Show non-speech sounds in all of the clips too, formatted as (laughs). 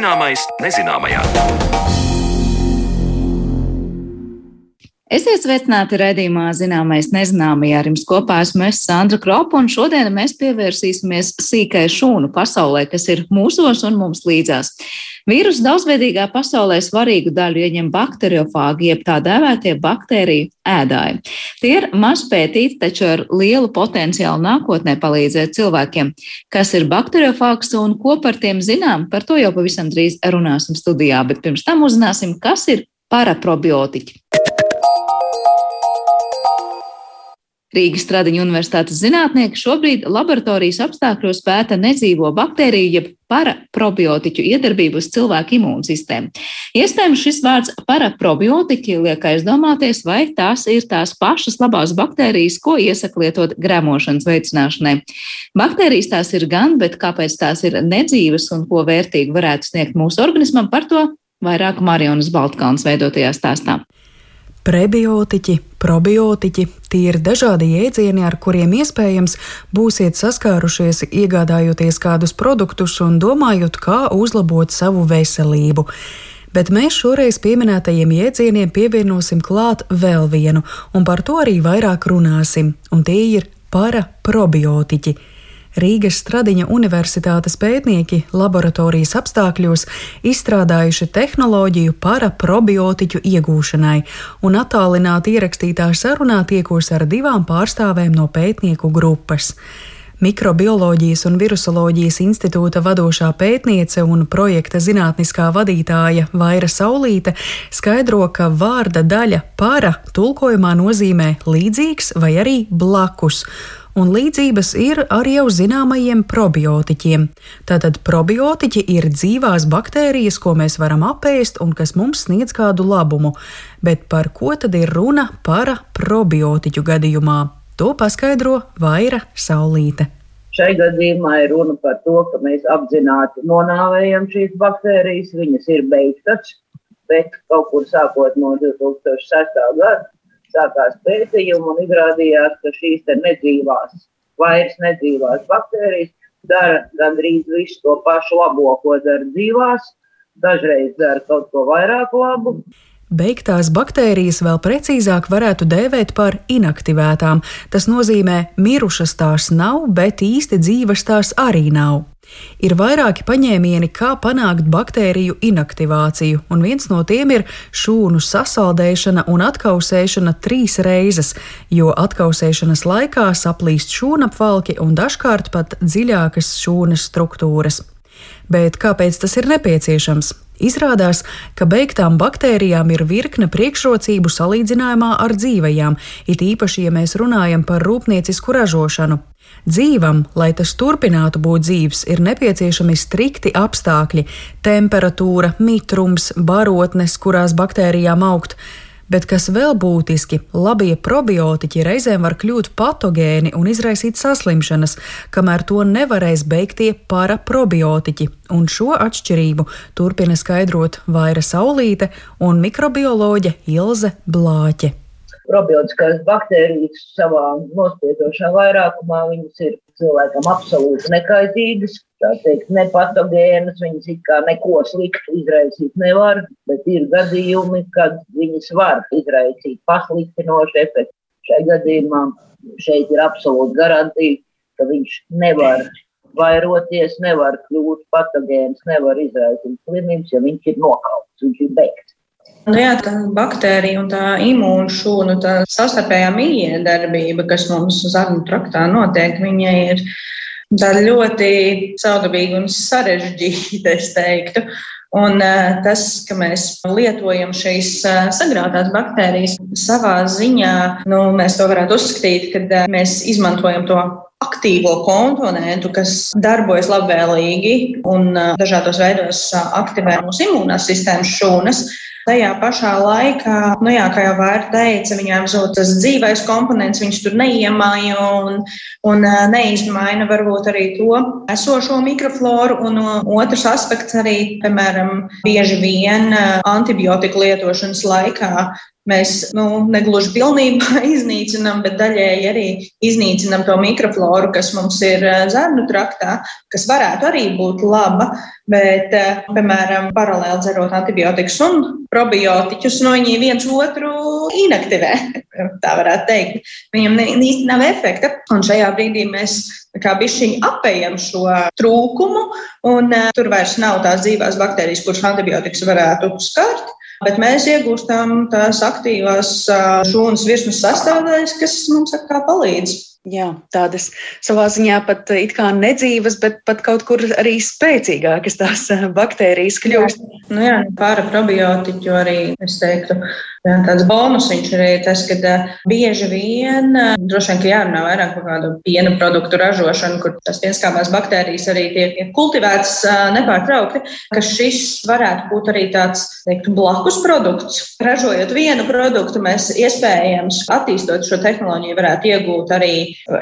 Zināmais nezināmajā. Esiet sveicināti redzījumā, zināmais nezināmajā. Ar jums kopā esmu es Sandra Kropa, un šodien mēs pievērsīsimies sīkai šūnu pasaulē, kas ir mūsos un mums līdzās. Vīrusu daudzveidīgā pasaulē svarīgu daļu ieņem bakteriofāgi, jeb tā dēvētie baktēriju ēdāji. Tie ir maz pētīti, taču ar lielu potenciālu nākotnē palīdzēt cilvēkiem. Kas ir bakteriofāgs un ko par tiem zinām, par to jau pavisam drīz runāsim studijā, bet pirms tam uzzināsim, kas ir paraprobiotiķi. Rīgas Stradiņa Universitātes zinātnieki šobrīd laboratorijas apstākļos pēta nedzīvo baktēriju, jeb paraprobiotiķu iedarbību uz cilvēku imūnsistēmu. Iespējams, šis vārds paraprobiotiķi liek aizdomāties, vai tās ir tās pašas labās baktērijas, ko iesaka lietot gremošanas veicināšanai. Baktērijas tās ir gan, bet kāpēc tās ir nedzīvas un ko vērtīgi varētu sniegt mūsu organismam, par to vairāk Marionas Baltkalns veidotajā stāstā. Prebiotiķi, probiotiķi - tie ir dažādi jēdzieni, ar kuriem iespējams būsiet saskārušies, iegādājoties kādus produktus un domājot, kā uzlabot savu veselību. Bet mēs šoreiz pieminētajiem jēdzieniem pievienosim klāt vēl vienu, un par to arī vairāk runāsim, un tie ir paraprobiotiķi. Rīgas Stradiņa Universitātes pētnieki laboratorijas apstākļos izstrādājuši tehnoloģiju paraprobiotiķu iegūšanai, un attālināti ierakstītā sarunā tiekos ar divām pārstāvēm no pētnieku grupas. Mikrobioloģijas un virusoloģijas institūta vadošā pētniece un projekta zinātniskā vadītāja Vaira Saulīte skaidro, ka vārda daļa para tulkojumā nozīmē līdzīgs vai arī blakus un līdzības ir ar jau zināmajiem probiotiķiem. Tātad probiotiķi ir dzīvās baktērijas, ko mēs varam apēst un kas mums sniedz kādu labumu. Bet par ko tad ir runa para probiotiķu gadījumā? To paskaidro Vaira Saulīte. Šai gadījumā ir runa par to, ka mēs apzināti nonāvējam šīs baktērijas, viņas ir beigtas, bet kaut kur sākot no 2006. gada sākās pētījumi un izrādījās, ka šīs nedzīvās, vairs nedzīvās baktērijas dara gandrīz visu to pašu labo, ko dara dzīvās, dažreiz dara kaut ko vairāk labu. Beigtās baktērijas vēl precīzāk varētu dēvēt par inaktivētām. Tas nozīmē, mirušas tās nav, bet īsti dzīves tās arī nav. Ir vairāki paņēmieni, kā panākt baktēriju inaktivāciju, un viens no tiem ir šūnu sasaldēšana un atkausēšana trīs reizes, jo atkausēšanas laikā saplīst šūnapvalki un dažkārt pat dziļākas šūnas struktūras. Bet kāpēc tas ir nepieciešams? Izrādās, ka beigtām baktērijām ir virkne priekšrocību salīdzinājumā ar dzīvajām, it īpaši, ja mēs runājam par rūpniecisku ražošanu. Dzīvam, lai tas turpinātu būt dzīves, ir nepieciešami strikti apstākļi - temperatūra, mitrums, barotnes, kurās baktērijām augt. Bet kas vēl būtiski, labie probiotiķi reizēm var kļūt patogēni un izraisīt saslimšanas, kamēr to nevarēs beigtie paraprobiotiķi. Un šo atšķirību turpina skaidrot Vaira Saulīte un mikrobioloģe Ilze Blāķe probiotiskās baktērijas savā nospiedošā vairākumā viņas ir cilvēkam absolūti nekaitīgas, teikt, nepatogēnas, viņas it kā neko sliktu izraisīt nevar, bet ir gadījumi, kad viņas var izraisīt pasliktinošu efektu. Šai gadījumā šeit ir absolūti garantija, ka viņš nevar vairoties, nevar kļūt patogēns, nevar izraisīt slimības, ja viņš ir nokauts, viņš ir beigts. Nu jā, tā baktērija un tā imūnšūnu tā savstarpējā miedarbība, kas mums zarnu traktā notiek, viņa ir tā ļoti caurgabīga un sarežģīta, es teiktu. Un tas, ka mēs lietojam šīs sagrātās baktērijas savā ziņā, nu, mēs to varētu uzskatīt, ka mēs izmantojam to aktīvo komponentu, kas darbojas labvēlīgi un dažādos veidos aktivē mūsu imūnās sistēmas šūnas. Tajā pašā laikā, nu jā, kā jau Vērta teica, viņām zūd tas dzīvais komponents, viņš tur neiemāja un, un neizmaina varbūt arī to esošo mikrofloru. Un otrs aspekts arī, piemēram, bieži vien antibiotiku lietošanas laikā mēs nu, negluži pilnībā (laughs) iznīcinām, bet daļēji arī iznīcinām to mikrofloru, kas mums ir zarnu traktā, kas varētu arī būt laba. Bet, piemēram, paralēli dzerot antibiotikas un probiotiķus, no viņi viens otru inaktivē. (laughs) Tā varētu teikt. Viņam īsti nav efekta. Un šajā brīdī mēs bišķiņi apējam šo trūkumu, un uh, tur vairs nav tās dzīvās baktērijas, kuras antibiotikas varētu skart. Bet mēs iegūstam tās aktīvās šūnas virsmas sastāvdaļas, kas mums atkal palīdz. Jā, tādas savā ziņā pat it kā nedzīvas, bet pat kaut kur arī spēcīgākas tās baktērijas kļūst. Jā, nu jā pāra probiotiķu arī, es teiktu, jā, tāds bonusiņš arī tas, ka bieži vien, droši vien, ka jārunā vairāk par kādu piena produktu ražošanu, kur tās pienskābās baktērijas arī tiek kultivētas nepārtraukti, ka šis varētu būt arī tāds, teiktu, blakus produkts. Ražojot vienu produktu, mēs iespējams attīstot šo tehnoloģiju varētu iegūt arī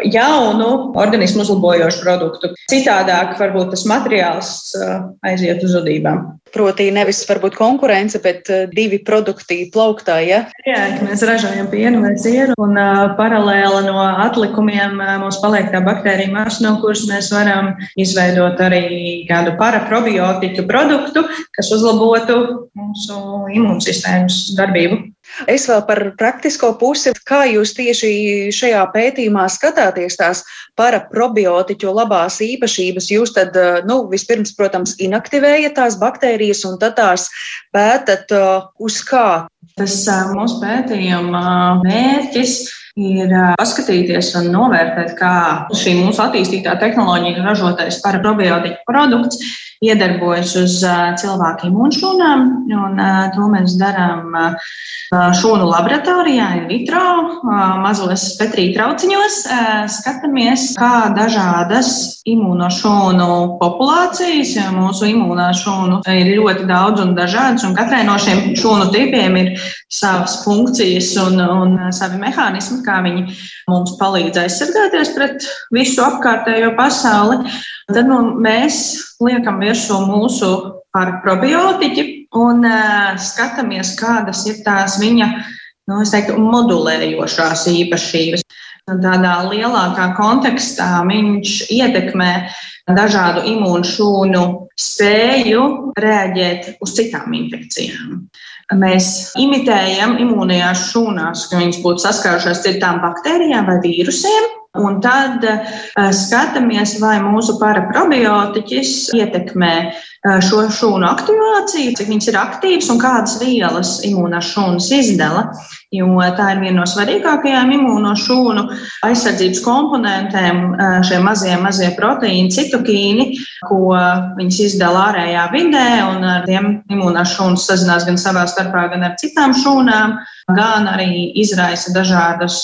jaunu organismu uzlabojošu produktu. Citādāk varbūt tas materiāls uh, aiziet uz zudībām. Proti, nevis varbūt konkurence, bet uh, divi produkti plauktā. Ja? Jā, mēs ražojam pienu vai sieru, un uh, paralēli no atlikumiem uh, mums paliek tā baktērija masa, no kuras mēs varam izveidot arī kādu paraprobiotiku produktu, kas uzlabotu mūsu imūnsistēmas darbību. Es vēl par praktisko pusi, kā jūs tieši šajā pētījumā skatāties tās paraprobiotiķu labās īpašības. Jūs tad, eh, nu, vispirms, protams, inaktivējat tās baktērijas un tad tās pētat eh, uz kā. Tas eh, mūsu pētījuma mērķis ir paskatīties un novērtēt, kā šī mūsu attīstītā tehnoloģija ražotais paraprobiotiku produkts iedarbojas uz cilvēku imūnšūnām. Un, to mēs darām šūnu laboratorijā, in vitro, mazos petrī trauciņos. Skatāmies, kā dažādas imūnošūnu populācijas, jo mūsu imūnā šūnu ir ļoti daudz un dažādas, un katrai no šiem šūnu tipiem ir savas funkcijas un, un savi mehānismi, kā viņi mums palīdz aizsargāties pret visu apkārtējo pasauli. Tad nu, mēs liekam virsū mūsu probiotiķi un uh, skatāmies, kādas ir tās viņa nu, teiktu, modulējošās īpašības. Tādā lielākā kontekstā viņš ietekmē dažādu imūnšūnu spēju reaģēt uz citām infekcijām. Mēs imitējam imūnijās šūnās, ka viņas būtu saskārušās citām baktērijām vai vīrusiem, Un tad uh, skatāmies, vai mūsu paraprobiotiķis ietekmē uh, šo šūnu aktivāciju, cik viņas ir aktīvas un kādas vielas imūnās šūnas izdala. Jo tā ir viena no svarīgākajām imūno šūnu aizsardzības komponentēm, šie mazie, mazie proteīni, citokīni, ko viņas izdala ārējā vidē, un ar tiem imūnās šūnas sazinās gan savā starpā, gan ar citām šūnām, gan arī izraisa dažādas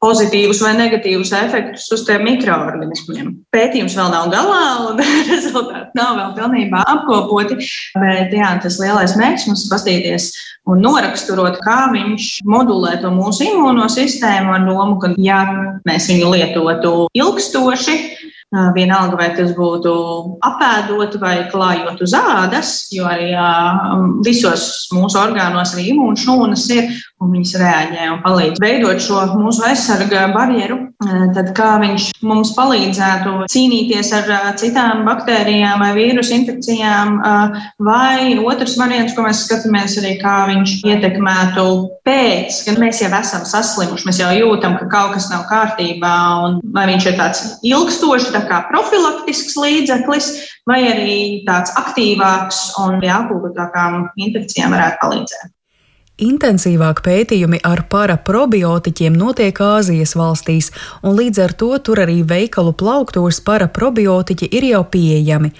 pozitīvus vai negatīvus efektus uz tiem mikroorganismiem. Pētījums vēl nav galā, un (laughs) rezultāti nav vēl pilnībā apkopoti. Bet jā, tas lielais mērķis mums ir paskatīties un noraksturot, kā viņš modulē to mūsu imūnosistēmu ar domu, ka, ja mēs viņu lietotu ilgstoši, Vienalga, vai tas būtu apēdot vai klājot uz ādas, jo arī visos mūsu orgānos arī imūnšūnas ir, un viņas reaģē un palīdz veidot šo mūsu aizsarga barjeru. Tad kā viņš mums palīdzētu cīnīties ar citām baktērijām vai vīrusu infekcijām, vai otrs variants, ko mēs skatāmies, arī kā viņš ietekmētu pēc, kad mēs jau esam saslimuši, mēs jau jūtam, ka kaut kas nav kārtībā, un vai viņš ir tāds ilgstošs tā kā profilaktisks līdzeklis, vai arī tāds aktīvāks un pie akūtākām infekcijām varētu palīdzēt. Intensīvāk pētījumi ar paraprobiotiķiem notiek Āzijas valstīs, un līdz ar to tur arī veikalu plauktos paraprobiotiķi ir jau pieejami.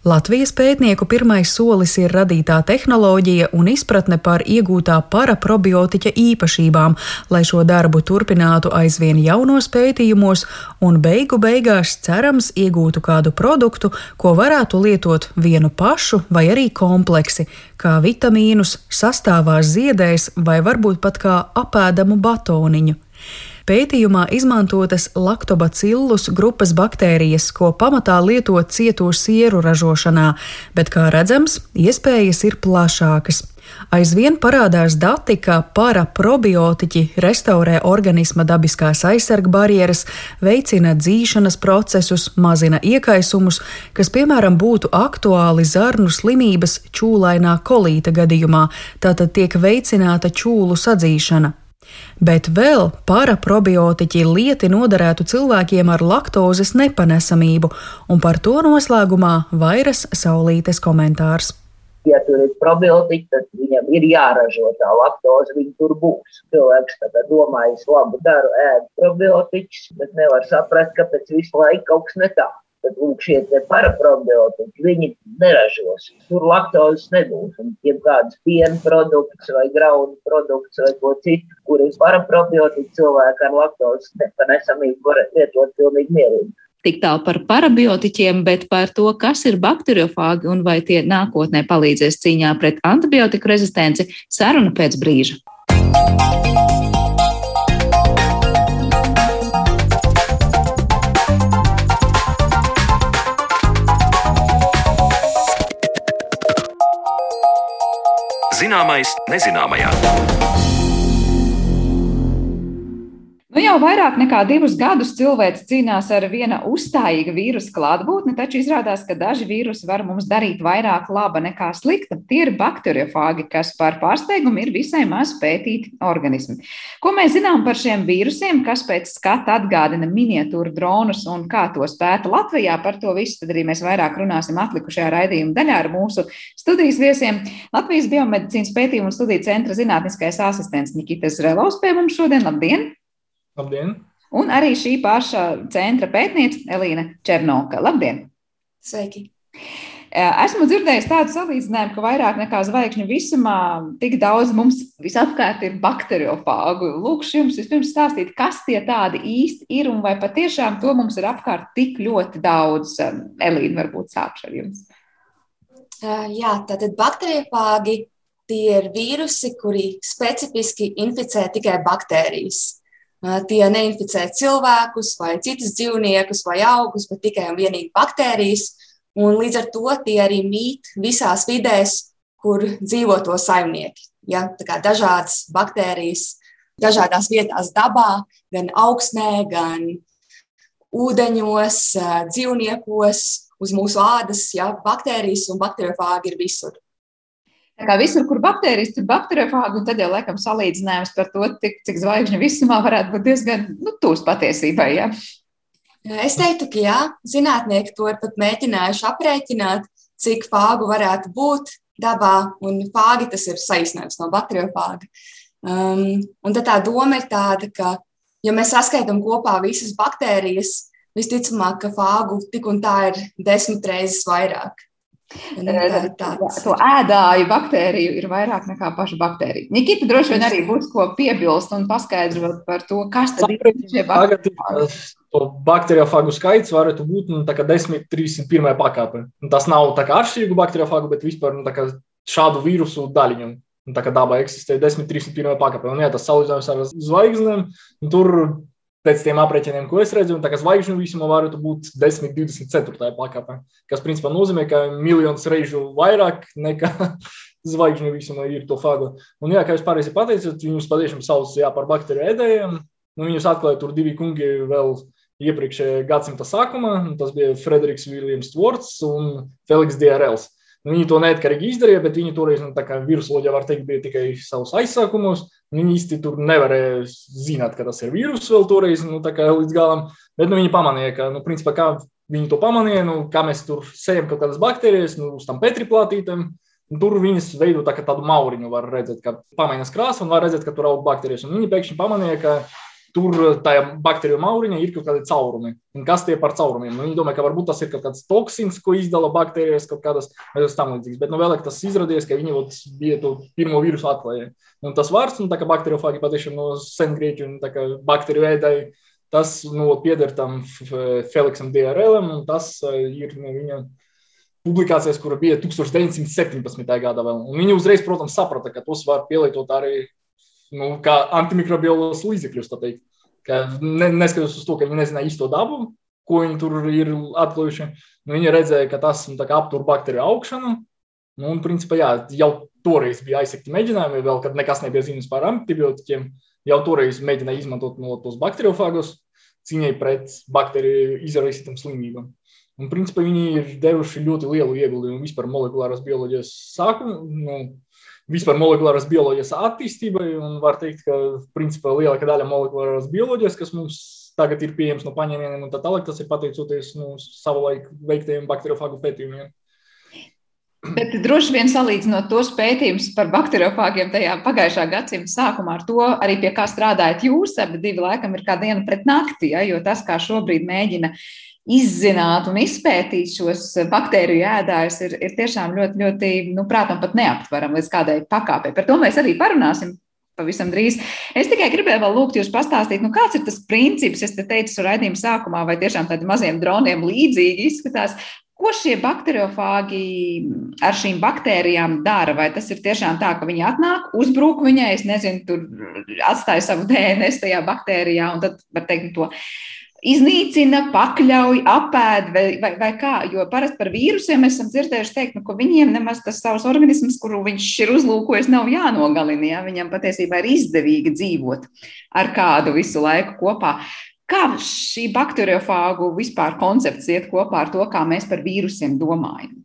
Latvijas pētnieku pirmais solis ir radītā tehnoloģija un izpratne par iegūtā paraprobiotiķa īpašībām, lai šo darbu turpinātu aizvien jaunos pētījumos un beigu beigās cerams iegūtu kādu produktu, ko varētu lietot vienu pašu vai arī kompleksi, kā vitamīnus, sastāvās ziedēs vai varbūt pat kā apēdamu batoniņu. Pētījumā izmantotas laktobacillus grupas baktērijas, ko pamatā lieto cieto sieru ražošanā, bet, kā redzams, iespējas ir plašākas. Aizvien parādās dati, ka paraprobiotiķi restaurē organisma dabiskās aizsarga barjeras, veicina dzīšanas procesus, mazina iekaisumus, kas, piemēram, būtu aktuāli zarnu slimības čūlainā kolīta gadījumā, tātad tiek veicināta čūlu sadzīšana. Bet vēl paraprobiotiķi lieti noderētu cilvēkiem ar laktozes nepanesamību, un par to noslēgumā vairas saulītes komentārs ja tur ir probiotika, tad viņam ir jāražo tā laktoze, viņa tur būs. Cilvēks tagad domā, es labu daru, ēdu probiotikas, bet nevar saprast, kāpēc visu laiku kaut kas ne tā. Tad lūk, šie paraprobiotiķi, viņi neražos. Tur laktozes nebūs. Un ja kāds piena produkts vai graudu produkts vai ko citu, kur ir paraprobiotiķi, cilvēki ar laktozes nepanesamību var lietot pilnīgi mierīgi. Tik tālu par parabiotiķiem, bet par to, kas ir bakteriofāgi un vai tie nākotnē palīdzēs cīņā pret antibiotiku rezistenci, saruna pēc brīža. Zināmais nezināmajā. Jau vairāk nekā divus gadus cilvēks cīnās ar viena uzstājīga vīrusa klātbūtni, taču izrādās, ka daži vīrusi var mums darīt vairāk laba nekā slikta. Tie ir bakteriofāgi, kas par pārsteigumu ir visai maz pētīti organismi. Ko mēs zinām par šiem vīrusiem, kas pēc skata atgādina miniatūru dronus un kā tos pēta Latvijā? Par to visu tad arī mēs vairāk runāsim atlikušajā raidījuma daļā ar mūsu studijas viesiem. Latvijas biomedicīnas pētījumu un studiju centra zinātniskais asistents Nikitas Relovs pie mums šodien. Labdien! Labdien! Un arī šī paša centra pētniece Elīna Černoka. Labdien! Sveiki! Esmu dzirdējis tādu salīdzinājumu, ka vairāk nekā zvaigžņu visumā tik daudz mums visapkārt ir bakteriofāgu. Lūkšu jums vispirms stāstīt, kas tie tādi īsti ir un vai patiešām to mums ir apkārt tik ļoti daudz. Elīna, varbūt sākšu ar jums. Jā, tātad bakteriofāgi tie ir vīrusi, kuri specifiski inficē tikai baktērijas. Tie neinficē cilvēkus vai citus dzīvniekus vai augus, bet tikai un vienīgi baktērijas. Un līdz ar to tie arī mīt visās vidēs, kur dzīvo to saimnieki. Ja? Dažādas baktērijas, dažādās vietās dabā, gan augsnē, gan ūdeņos, dzīvniekos, uz mūsu ādas. Ja? Baktērijas un bakteriofāgi ir visur. Tā kā visur, kur baktērijas, tur bakteriofāgi, un tad jau laikam salīdzinājums par to, cik, cik zvaigžņu visumā varētu būt diezgan nu, tūs patiesībai. Ja? Es teiktu, ka jā, zinātnieki to ir pat mēģinājuši aprēķināt, cik fāgu varētu būt dabā, un fāgi tas ir saīsinājums no bakteriofāga. Um, un tad tā doma ir tāda, ka, ja mēs saskaitām kopā visas baktērijas, visticamāk, ka fāgu tik un tā ir desmit reizes vairāk. Nu, tā, to ēdāju baktēriju ir vairāk nekā pašu baktēriju. Nikita droši vien arī būs ko piebilst un paskaidrot par to, kas tad ir šie baktēriju. To bakteriofāgu skaits varētu būt nu, 10, 31 pakāpe. Tas nav atšķirīgu bakteriofāgu, bet vispār nu, šādu vīrusu daļiņu. Tā kā dabā eksistē 10, 31 pakāpe. Un, jā, tas salīdzinājums ar zvaigznēm, tur pēc tiem aprēķiniem, ko es redzu, tā kā zvaigžņu visumā varētu būt 10, 24 pakāpē, kas principā nozīmē, ka miljonus reižu vairāk nekā (laughs) zvaigžņu visumā ir to fagu. Un, jā, kā jūs pareizi pateicāt, viņus patiešām sauc jā, par bakteriju ēdējiem. Nu, viņus atklāja tur divi kungi vēl iepriekšējā gadsimta sākumā. Tas bija Frederiks Viljams Tvorts un Feliks Dārels. Nu, viņi to neatkarīgi izdarīja, bet viņi toreiz, nu, tā kā virusoloģija var teikt, bija tikai savos aizsākumos. Viņi īsti tur nevarēja zināt, ka tas ir vīrus vēl toreiz, nu, līdz galam. Bet nu, viņi pamanīja, ka, nu, principā, kā viņi to pamanīja, nu, kā mēs tur sējam kaut kādas baktērijas, nu, uz tam petriplātītēm. Tur viņas veido tā, tādu mauriņu, var redzēt, ka pamaiņas krāsa un var redzēt, ka tur aug baktērijas. Un viņi pēkšņi pamanīja, ka tur tajā baktēriju mauriņā ir kaut kādi caurumi. Un kas tie par caurumiem? Nu, viņi domā, ka varbūt tas ir kaut kāds toksins, ko izdala baktērijas, kaut kādas tam līdzīgas. Bet nu, vēlāk tas izrādījās, ka viņi bija to pirmo vīrusu atklājēji. Un tas vārds, nu, tā kā bakteriofāgi patiešām no sengrieķu un bakteriju ēdēji, tas nu, pieder tam Feliksam Dārēlam, un tas ir nu, viņa publikācijas, kura bija 1917. gadā. Vēl. Un viņi uzreiz, protams, saprata, ka tos var pielietot arī nu, kā antimikrobioloģijas līdzekļus. Ne, neskatoties uz to, ka viņi nezināja īsto dabu, ko viņi tur ir atklājuši, nu, viņi redzēja, ka tas nu, aptur bakteriju augšanu. Nu, un, principā, jā, jau toreiz bija aizsekti mēģinājumi, vēl kad nekas nebija zināms par antibiotikiem. Jau toreiz mēģināja izmantot no tos bakteriofāgus cīņai pret baktēriju izraisītām slimībām. Un, principā, viņi ir devuši ļoti lielu ieguldījumu vispār molekulāras bioloģijas sākumu, nu, vispār molekulāras bioloģijas attīstībai. Var teikt, ka, principā, lielākā daļa molekulāras bioloģijas, kas mums tagad ir pieejams no paņēmieniem un tā tālāk, tas ir pateicoties nu, savulaik veiktajiem bakteriofāgu pētījumiem. Bet droši vien salīdzinot tos pētījumus par bakteriofāgiem tajā pagājušā gadsimta sākumā ar to, arī pie kā strādājat jūs, abi divi laikam ir kā diena pret nakti, ja, jo tas, kā šobrīd mēģina izzināt un izpētīt šos baktēriju ēdājus, ir, ir tiešām ļoti, ļoti, nu, prātam, pat neaptveram līdz kādai pakāpei. Par to mēs arī parunāsim pavisam drīz. Es tikai gribēju vēl lūgt jūs pastāstīt, nu, kāds ir tas princips. Es te teicu, raidījuma sākumā, vai tiešām tādiem maziem droniem līdzīgi izskatās. Ko šie bakteriofāgi ar šīm baktērijām dara? Vai tas ir tiešām tā, ka viņi atnāk, uzbruk viņai, es nezinu, tur atstāja savu DNS tajā baktērijā un tad, var teikt, to iznīcina, pakļauj, apēd vai, vai, vai kā. Jo parasti par vīrusiem mēs esam dzirdējuši teikt, nu, ka viņiem nemaz tas savs organisms, kuru viņš ir uzlūkojis, nav jānogalina. Ja? Viņam patiesībā ir izdevīgi dzīvot ar kādu visu laiku kopā. Kā šī bakteriofāgu vispār koncepts iet kopā ar to, kā mēs par vīrusiem domājam?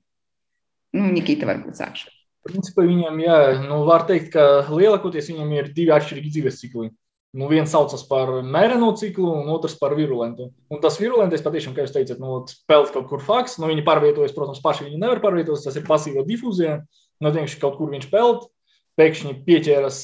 Nu, Nikita, varbūt sākšu. Principā viņam, jā, nu, var teikt, ka lielākoties viņam ir divi atšķirīgi dzīves cikli. Nu, viens saucas par mēreno ciklu, un otrs par virulentu. Un tas virulentais patiešām, kā jūs teicat, nu, spēlēt kaut kur faks. Nu, viņi pārvietojas, protams, paši viņi nevar pārvietoties. Tas ir pasīva difūzija. Nu, vienkārši kaut kur viņš peld, pēkšņi pieķeras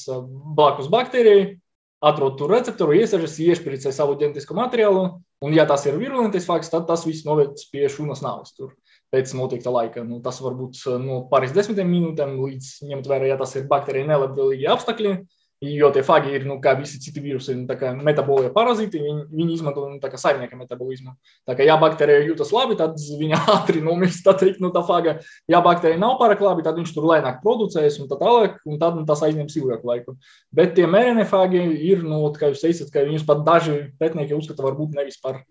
blakus baktērijai, atrod tur receptoru, iesažas, iešpricē savu ģenētisko materiālu, un, ja tas ir virulentais fakts, tad tas viss noved pie šūnas nāves. Tur pēc noteikta laika. Nu, tas var būt no pāris desmitiem minūtēm līdz ņemt vērā, ja tas ir baktērija nelabvēlīgi apstākļi. Jo tie fagi ir, nu, kā visi citi vīrusi, nu, metabolie parazīti, viņi, viņi izmanto nu, saimnieka metabolismu. Tā kā, ja baktērija jūtas labi, tad viņa (laughs) ātri nomirst, tā teikt, no tā faga. Ja baktērija nav pārāk labi, tad viņš tur lēnāk producēs un tā tālāk, un tad nu, tas aizņems ilgāku laiku. Bet tie mērenie fagi ir, nu, kā jūs teicat, ka viņus pat daži pētnieki uzskata varbūt nevis par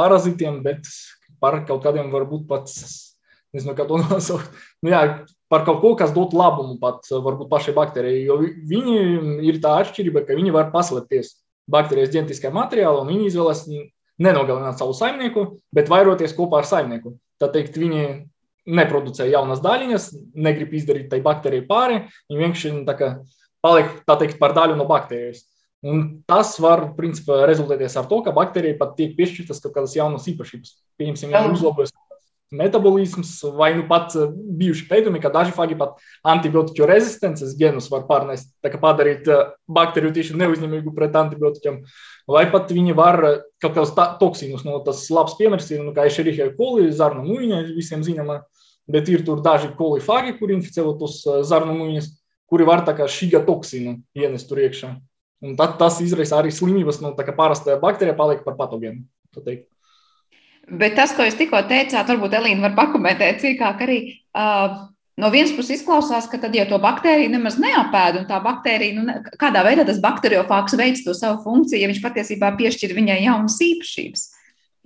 parazītiem, bet par kaut kādiem varbūt pat, nezinu, kā to (laughs) nosaukt. Nu, jā, par kaut ko, kas dod labumu pat eh, varbūt pašai baktērijai. Jo viņi ir tā atšķirība, ka viņi var paslēpties baktērijas ģenētiskajā materiālā un viņi izvēlas nenogalināt savu saimnieku, bet vairoties kopā ar saimnieku. Tā teikt, viņi neproducē jaunas daļiņas, negrib izdarīt tai baktērijai pāri, viņi vienkārši tā kā, paliek tā teikt, par daļu no baktērijas. Un tas var principā, rezultēties ar to, ka baktērijai pat tiek piešķirtas kaut kādas jaunas īpašības. Ja uzlabojas metabolisms, vai nu pat eh, bijuši pētījumi, ka daži fagi pat antibiotiku rezistences genus var pārnest, tā kā padarīt eh, bakteriju tieši neuzņemīgu pret antibiotikiem, vai pat viņi var eh, kaut kādus toksīnus, no tas labs piemērs ir, nu, kā Ešerihija koli, zarnu muiņa, visiem zināmā, bet ir tur daži koli fagi, kuri inficē tos zarnu muiņas, kuri var tā kā šīga toksīnu ienest tur iekšā. Un tad tas izraisa arī slimības, nu, tā kā parastajā baktērija paliek par patogēnu. Bet tas, ko jūs tikko teicāt, varbūt Elīna var pakomentēt cīkāk arī. Uh, No vienas puses izklausās, ka tad, ja to baktēriju nemaz neapēd, un tā baktērija, nu, kādā veidā tas bakteriofāks veids to savu funkciju, ja viņš patiesībā piešķir viņai jaunas īpašības.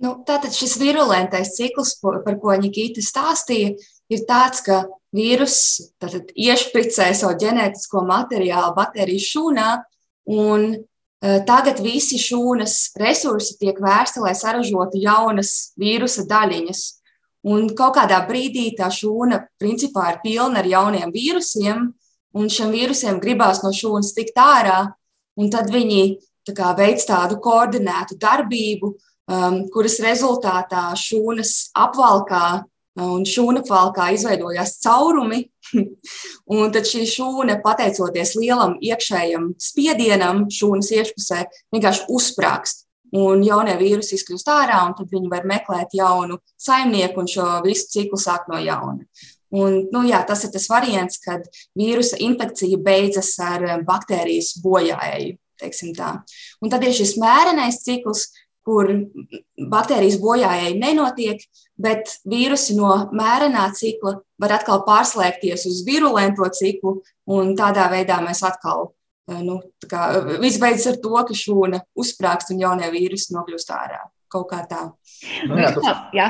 Nu, tātad šis virulentais cikls, par ko Nikita stāstīja, ir tāds, ka vīrus iešpricē savu ģenētisko materiālu baktēriju šūnā, un tagad visi šūnas resursi tiek vērsti, lai saražotu jaunas vīrusa daļiņas. Un kaut kādā brīdī tā šūna principā ir pilna ar jauniem vīrusiem, un šiem vīrusiem gribās no šūnas tikt ārā, tad viņi tā veic tādu koordinētu darbību, um, kuras rezultātā šūnas apvalkā un šūna falkā izveidojās caurumi. (laughs) un tad šī šūna, pateicoties lielam iekšējam spiedienam, šūnas iekšpusē vienkārši uzsprāgst. Un jaunie vīrusi izkļūst ārā, un tad viņi var meklēt jaunu saimnieku un šo visu ciklu sāk no jauna. Un, nu, jā, tas ir tas variants, kad vīrusa infekcija beidzas ar baktērijas bojāēju. Un tad ir šis mērenais cikls, kur baktērijas bojājai nenotiek, bet vīrusi no mērenā cikla var atkal pārslēgties uz virulento ciklu, un tādā veidā mēs atkal, eh, nu, kā, viss beidzas ar to, ka šūna uzsprāgst un jaunie vīrusi nokļūst ārā. kaut kā tā. Nu, jā, tas, jā,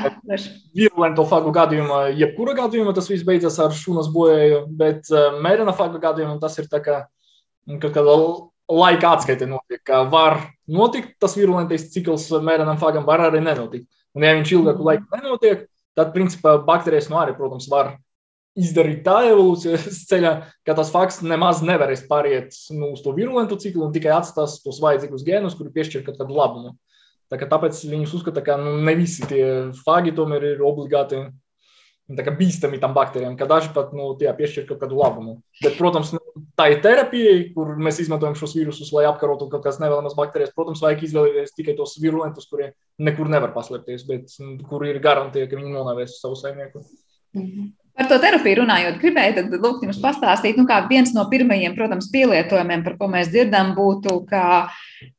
virulento fagu gadījumā, jebkura gadījumā tas viss beidzas ar šūnas bojēju, bet uh, mērena fagu gadījumā tas ir tā kā, kaut kāda laika atskaite notiek, ka var notikt tas virulentais cikls mērenam fagam, var arī nenotikt. Un ja viņš ilgāku laiku nenotiek, tad, principā, baktērijas nu arī, protams, var izdarīt tā evolūcijas ceļā, ka tas fakts nemaz nevarēs pāriet nu, uz to virulentu ciklu un tikai atstās tos vajadzīgus gēnus, kuri piešķir kaut kādu labumu. Tā kā tāpēc viņus uzskata, ka nu, ne visi tie fagi tomēr ir obligāti bīstami tam baktērijām, ka daži pat nu, piešķir kaut kādu labumu. Bet, protams, nu, tā ir terapija, kur mēs izmantojam šos vīrusus, lai apkarotu kaut kādas nevēlamas baktērijas. Protams, vajag izvēlēties tikai tos virulentus, kuriem nekur nevar paslēpties, bet nu, kur ir garantīva, ka viņi nonāvēs savu saimnieku. Mm -hmm. Par to terapiju runājot, gribēju tad, lūk, jums pastāstīt, nu, kā viens no pirmajiem, protams, pielietojumiem, par ko mēs dzirdam, būtu, ka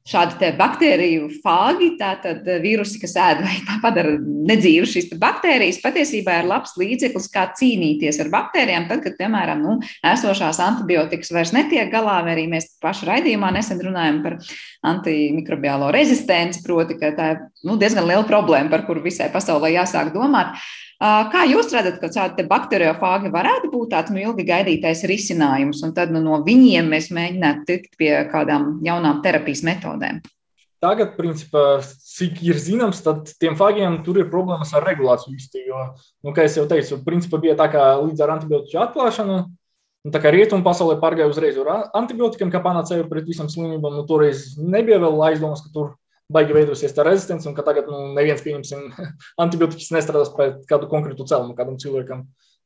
šādi baktēriju fāgi, tātad vīrusi, kas ēd vai padara nedzīvu šīs baktērijas, patiesībā ir labs līdzeklis, kā cīnīties ar baktērijām, tad, kad, piemēram, nu, esošās antibiotikas vairs netiek galā, vai arī mēs pašu raidījumā nesen runājam par antimikrobiālo rezistenci, proti, ka tā ir nu, diezgan liela problēma, par kuru visai pasaulē jāsāk domāt. Kā jūs redzat, ka šādi bakteriofāgi varētu būt tāds nu, ilgi gaidītais risinājums, un tad nu, no viņiem mēs mēģinātu tikt pie kādām jaunām terapijas metodēm? Tagad, principā, cik ir zināms, tad tiem fagiem tur ir problēmas ar regulāciju īsti. Jo, nu, kā jau teicu, principā bija tā, ka līdz ar antibiotiku atklāšanu, nu, tā kā rietumu pasaulē pārgāja uzreiz ar antibiotikam, kā panacēju pret visam slimībām, nu, toreiz nebija vēl aizdomas, ka tur baigi veidosies tā rezistence, un ka tagad nu, neviens, pieņemsim, antibiotikas nestrādās pret kādu konkrētu cēlumu, kādam cilvēkam.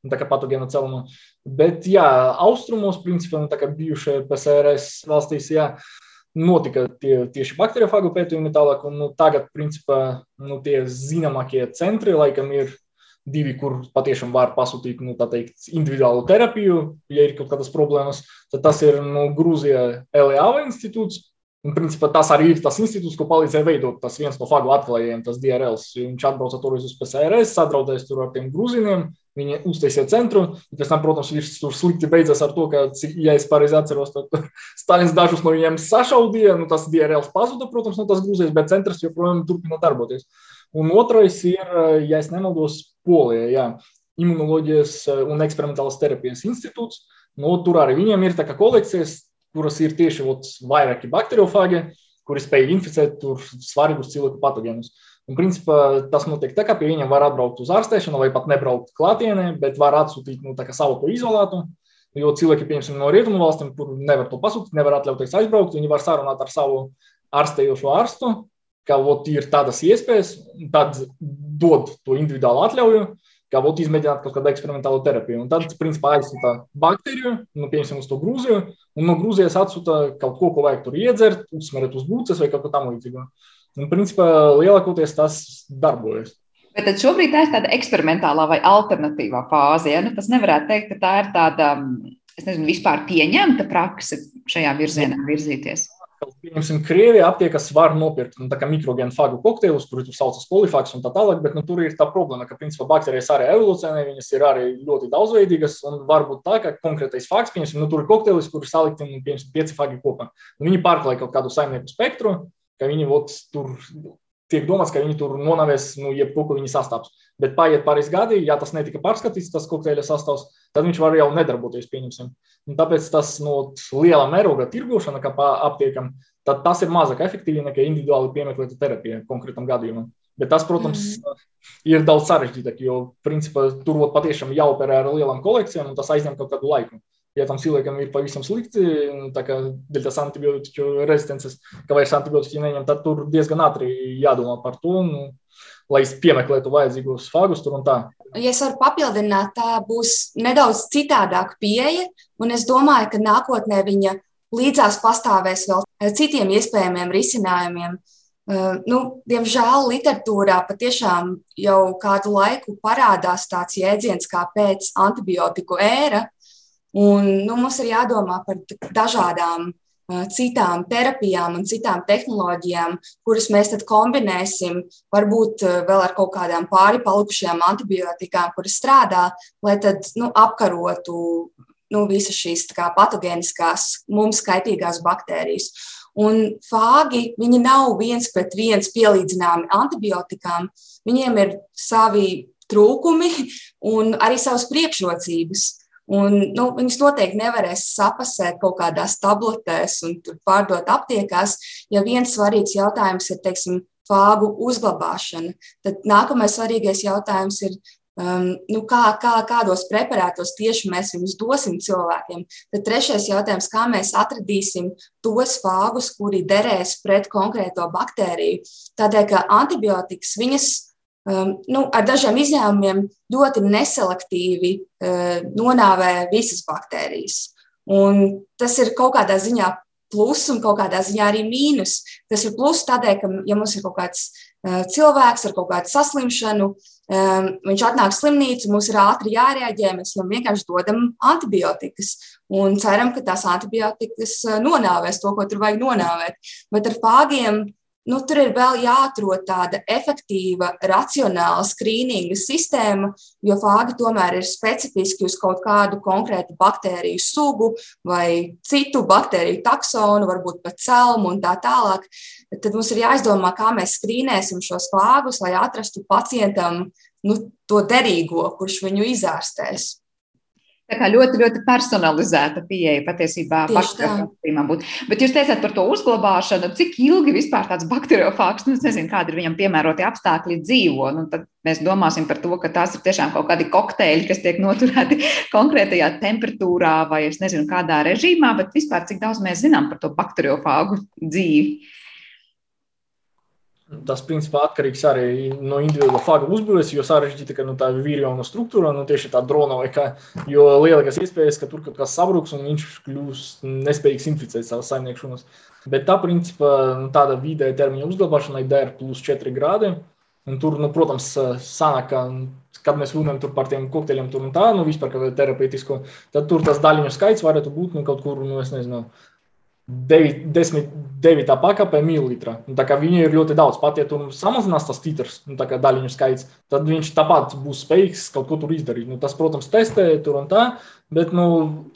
Tā kā patogēna cēluma. Bet, jā, austrumos, principā, nu, tā kā bijušajā PSRS valstīs, jā, notika tie, tieši bakteriofāgu pētījumi tālāk, un nu, tagad, principā, nu, tie zināmākie centri, laikam, ir divi, kur patiešām var pasūtīt, nu, teikt, individuālu terapiju, ja ir kaut kādas problēmas. Tad tas ir, nu, Grūzija LEAVA institūts, Un, principā, tas arī ir tas institūts, ko palīdzēja veidot tas viens no fagu atklājējiem, tas DRLs. Viņš atbrauca tur uz PSRS, sadraudējās tur ar tiem grūzīniem, viņi uztaisīja centru. Pēc tam, protams, viss tur slikti beidzās ar to, ka, ja es pareizi atceros, tad (laughs) Stalins dažus no viņiem sašaudīja. Nu, tas DRLs pazuda, protams, no tas Grūzijas, bet centrs joprojām turpina darboties. Un otrais ir, ja es nemaldos, Polija, jā, imunoloģijas un eksperimentālas terapijas institūts. Nu, tur arī viņiem ir tā kā kolekcijas kuras ir tieši ot, vairāki bakteriofāgi, kuri spēj inficēt svarīgus cilvēku patogēnus. Un, principā, tas notiek tā, ka pie viņiem var atbraukt uz ārstēšanu, vai pat nebraukt klātienē, bet var atsūtīt nu, savu to izolātu. Jo cilvēki, piemēram, no rietumu valstīm, kur nevar to pasūtīt, nevar atļauties aizbraukt, viņi var sarunāt ar savu ārstējošo ārstu, ka ot, ir tādas iespējas, tad dod to individuālu atļauju, kā būtu izmēģināt kaut kādu eksperimentālu terapiju. Un tad, principā, aizsūta baktēriju, nu, piemēram, uz to Grūziju, un no Grūzijas atsūta kaut ko, ko vajag tur iedzert, uzsmeret uz būces vai kaut ko tamlīdzīgu. Un, principā, lielākoties tas darbojas. Bet tad šobrīd tā ir tāda eksperimentālā vai alternatīvā fāze. Ja? Nu, tas nevarētu teikt, ka tā ir tāda, es nezinu, vispār pieņemta prakse šajā virzienā virzīties. Pieņemsim, Krievijā aptiekas var nopirkt nu, mikrogēnu fagu kokteilus, kurus sauc par polifāks un tā tālāk, bet nu, tur ir tā problēma, ka principā baktērijas arī evolūcionē, viņas ir arī ļoti daudzveidīgas un var būt tā, ka konkrētais faks, piemēram, nu, tur ir kokteilis, kur ir salikti nu, piemēram, pieci fagi kopā. Nu, viņi pārklāj kaut kādu saimnieku spektru, ka viņi ot, tur tiek domāts, ka viņi tur nonāvēs, nu, jebko, ko viņi sastāvs. Bet paiet pāris gadi, ja tas netika pārskatīts, tas kokteļa sastāvs, tad viņš var jau nedarboties, tāpēc tas no liela mēroga tirgošana, kā aptiekam, tad tas ir mazāk efektīvi nekā individuāli piemeklēta terapija konkrētam gadījumam. Bet tas, protams, mm. ir daudz sarežģītāk, jo principā tur patiešām jāoperē ar lielām kolekcijām, un tas aizņem kaut kādu laiku ja tam cilvēkam ir pavisam slikti, tā kā dēļ tās antibiotiku rezistences, ka vairs antibiotiku neņem, tad tur diezgan ātri jādomā par to, nu, lai piemeklētu vajadzīgos fagus tur un tā. Ja es varu papildināt, tā būs nedaudz citādāka pieeja, un es domāju, ka nākotnē viņa līdzās pastāvēs vēl citiem iespējamiem risinājumiem. Uh, nu, diemžēl literatūrā patiešām jau kādu laiku parādās tāds jēdziens kā pēc antibiotiku ēra, Un, nu, mums ir jādomā par dažādām uh, citām terapijām un citām tehnoloģijām, kuras mēs tad kombinēsim, varbūt vēl ar kaut kādām pāri palikušajām antibiotikām, kuras strādā, lai tad nu, apkarotu nu, visas šīs kā, patogēniskās, mums kaitīgās baktērijas. Un fāgi, viņi nav viens pret viens pielīdzināmi antibiotikām. Viņiem ir savi trūkumi un arī savas priekšrocības. Un, nu, viņus noteikti nevarēs sapasēt kaut kādās tabletēs un pārdot aptiekās, ja viens svarīgs jautājums ir, teiksim, fāgu uzglabāšana. Tad nākamais svarīgais jautājums ir, um, nu, kā, kā, kādos preparātos tieši mēs viņus dosim cilvēkiem. Tad trešais jautājums, kā mēs atradīsim tos fāgus, kuri derēs pret konkrēto baktēriju. Tādēļ, ka antibiotikas viņas nu, ar dažiem izņēmumiem ļoti neselektīvi uh, nonāvē visas baktērijas. Un tas ir kaut kādā ziņā plus un kaut kādā ziņā arī mīnus. Tas ir plus tādēļ, ka, ja mums ir kaut kāds uh, cilvēks ar kaut kādu saslimšanu, um, viņš atnāk slimnīcu, mums ir ātri jārēģē, mēs viņam vienkārši dodam antibiotikas un ceram, ka tās antibiotikas nonāvēs to, ko tur vajag nonāvēt. Bet ar fāgiem nu, tur ir vēl jāatrod tāda efektīva, racionāla skrīninga sistēma, jo fāgi tomēr ir specifiski uz kaut kādu konkrētu baktēriju sugu vai citu baktēriju taksonu, varbūt pat celmu un tā tālāk. Tad mums ir jāizdomā, kā mēs skrīnēsim šos fāgus, lai atrastu pacientam nu, to derīgo, kurš viņu izārstēs. Tā kā ļoti, ļoti personalizēta pieeja patiesībā bakteriofāgiem būtu. Bet jūs teicāt par to uzglabāšanu, cik ilgi vispār tāds bakteriofāgs, nu, es nezinu, kādi ir viņam piemēroti apstākļi dzīvo. Nu, tad mēs domāsim par to, ka tās ir tiešām kaut kādi kokteļi, kas tiek noturēti (laughs) konkrētajā temperatūrā vai es nezinu, kādā režīmā, bet vispār cik daudz mēs zinām par to bakteriofāgu dzīvi. Tas, principā, atkarīgs arī no individuāla faga uzbūves, jo sarežģīta nu, tā vīriona struktūra, nu, tieši tā drona kā, jo lielākas iespējas, ka tur kaut kas sabruks un viņš kļūs nespējīgs inficēt savas saimniekšanas. Bet tā, principā, nu, tāda vidēja termiņa uzglabāšanai der plus 4 grādi. Un tur, nu, protams, sanāk, ka, kad mēs runājam par tiem kokteļiem, tur un tā, nu, vispār kā terapeitisko, tad tur tas daļiņu skaits varētu būt nu, kaut kur, nu, es nezinu, 9. pakāpē mililitra. Nu, viņa ir ļoti daudz. Pat ja tur samazinās tas titrs, nu, daļiņu skaits, tad viņš tāpat būs spējīgs kaut ko tur izdarīt. Nu, tas, protams, testē tur un tā, bet nu,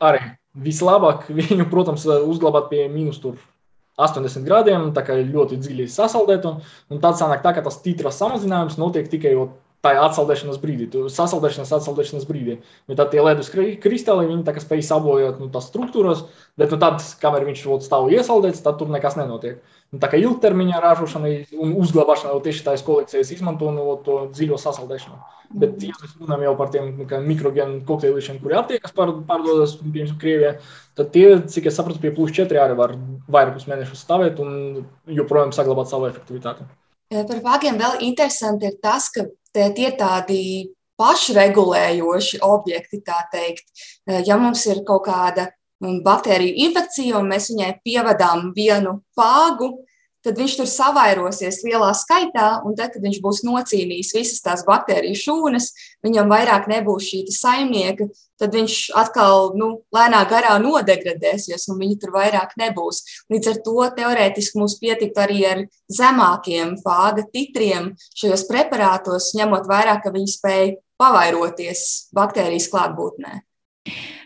arī vislabāk (laughs) viņu, protams, uzglabāt pie mīnus 80 grādiem, tā kā ļoti dziļi sasaldēt. Un, un tad sanāk tā, ka tas titra samazinājums notiek tikai tā atsaldēšanas brīdī, sasaldēšanas, atsaldēšanas brīdī. Bet tad tie ledus kristāli, viņi spēj sabojāt nu, tās struktūras, bet nu, tad, kamēr viņš stāv iesaldēts, tad tur nekas nenotiek. Un tā kā ilgtermiņā ražošana un uzglabāšana tieši tādas kolekcijas izmanto no to dziļo sasaldēšanu. Bet, ja mēs runājam jau par tiem nu, mikrogēnu kokteilīšiem, kuri aptiekas pār, pārdodas, piemēram, Krievijā, tad tie, cik es saprotu, pie plus 4 arī var vairākus mēnešus stāvēt un joprojām saglabāt savu efektivitāti. Par vāgiem vēl interesanti ir tas, ka tie ir tādi pašregulējoši objekti, tā teikt. Ja mums ir kaut kāda um, baktēriju infekcija un mēs viņai pievadām vienu fāgu, tad viņš tur savairosies lielā skaitā, un tad, kad viņš būs nocīnījis visas tās baktēriju šūnas, viņam vairāk nebūs šī saimnieka, tad viņš atkal nu, lēnā garā nodegradēsies, un viņi tur vairāk nebūs. Līdz ar to teorētiski mums pietiktu arī ar zemākiem fāga titriem šajos preparātos, ņemot vērā, ka viņi spēj pavairoties baktērijas klātbūtnē.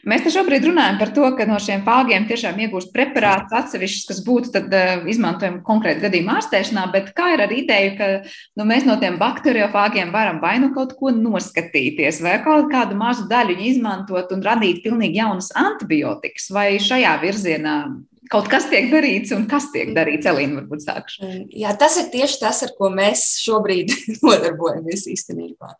Mēs te šobrīd runājam par to, ka no šiem fāgiem tiešām iegūst preparātus atsevišķus, kas būtu tad, uh, izmantojami konkrēti gadījumā ārstēšanā, bet kā ir ar ideju, ka nu, mēs no tiem bakteriofāgiem varam vai nu kaut ko noskatīties, vai kaut kādu mazu daļu izmantot un radīt pilnīgi jaunas antibiotikas, vai šajā virzienā kaut kas tiek darīts un kas tiek darīts. Elīna, varbūt sākšu. Jā, tas ir tieši tas, ar ko mēs šobrīd (laughs) nodarbojamies īstenībā.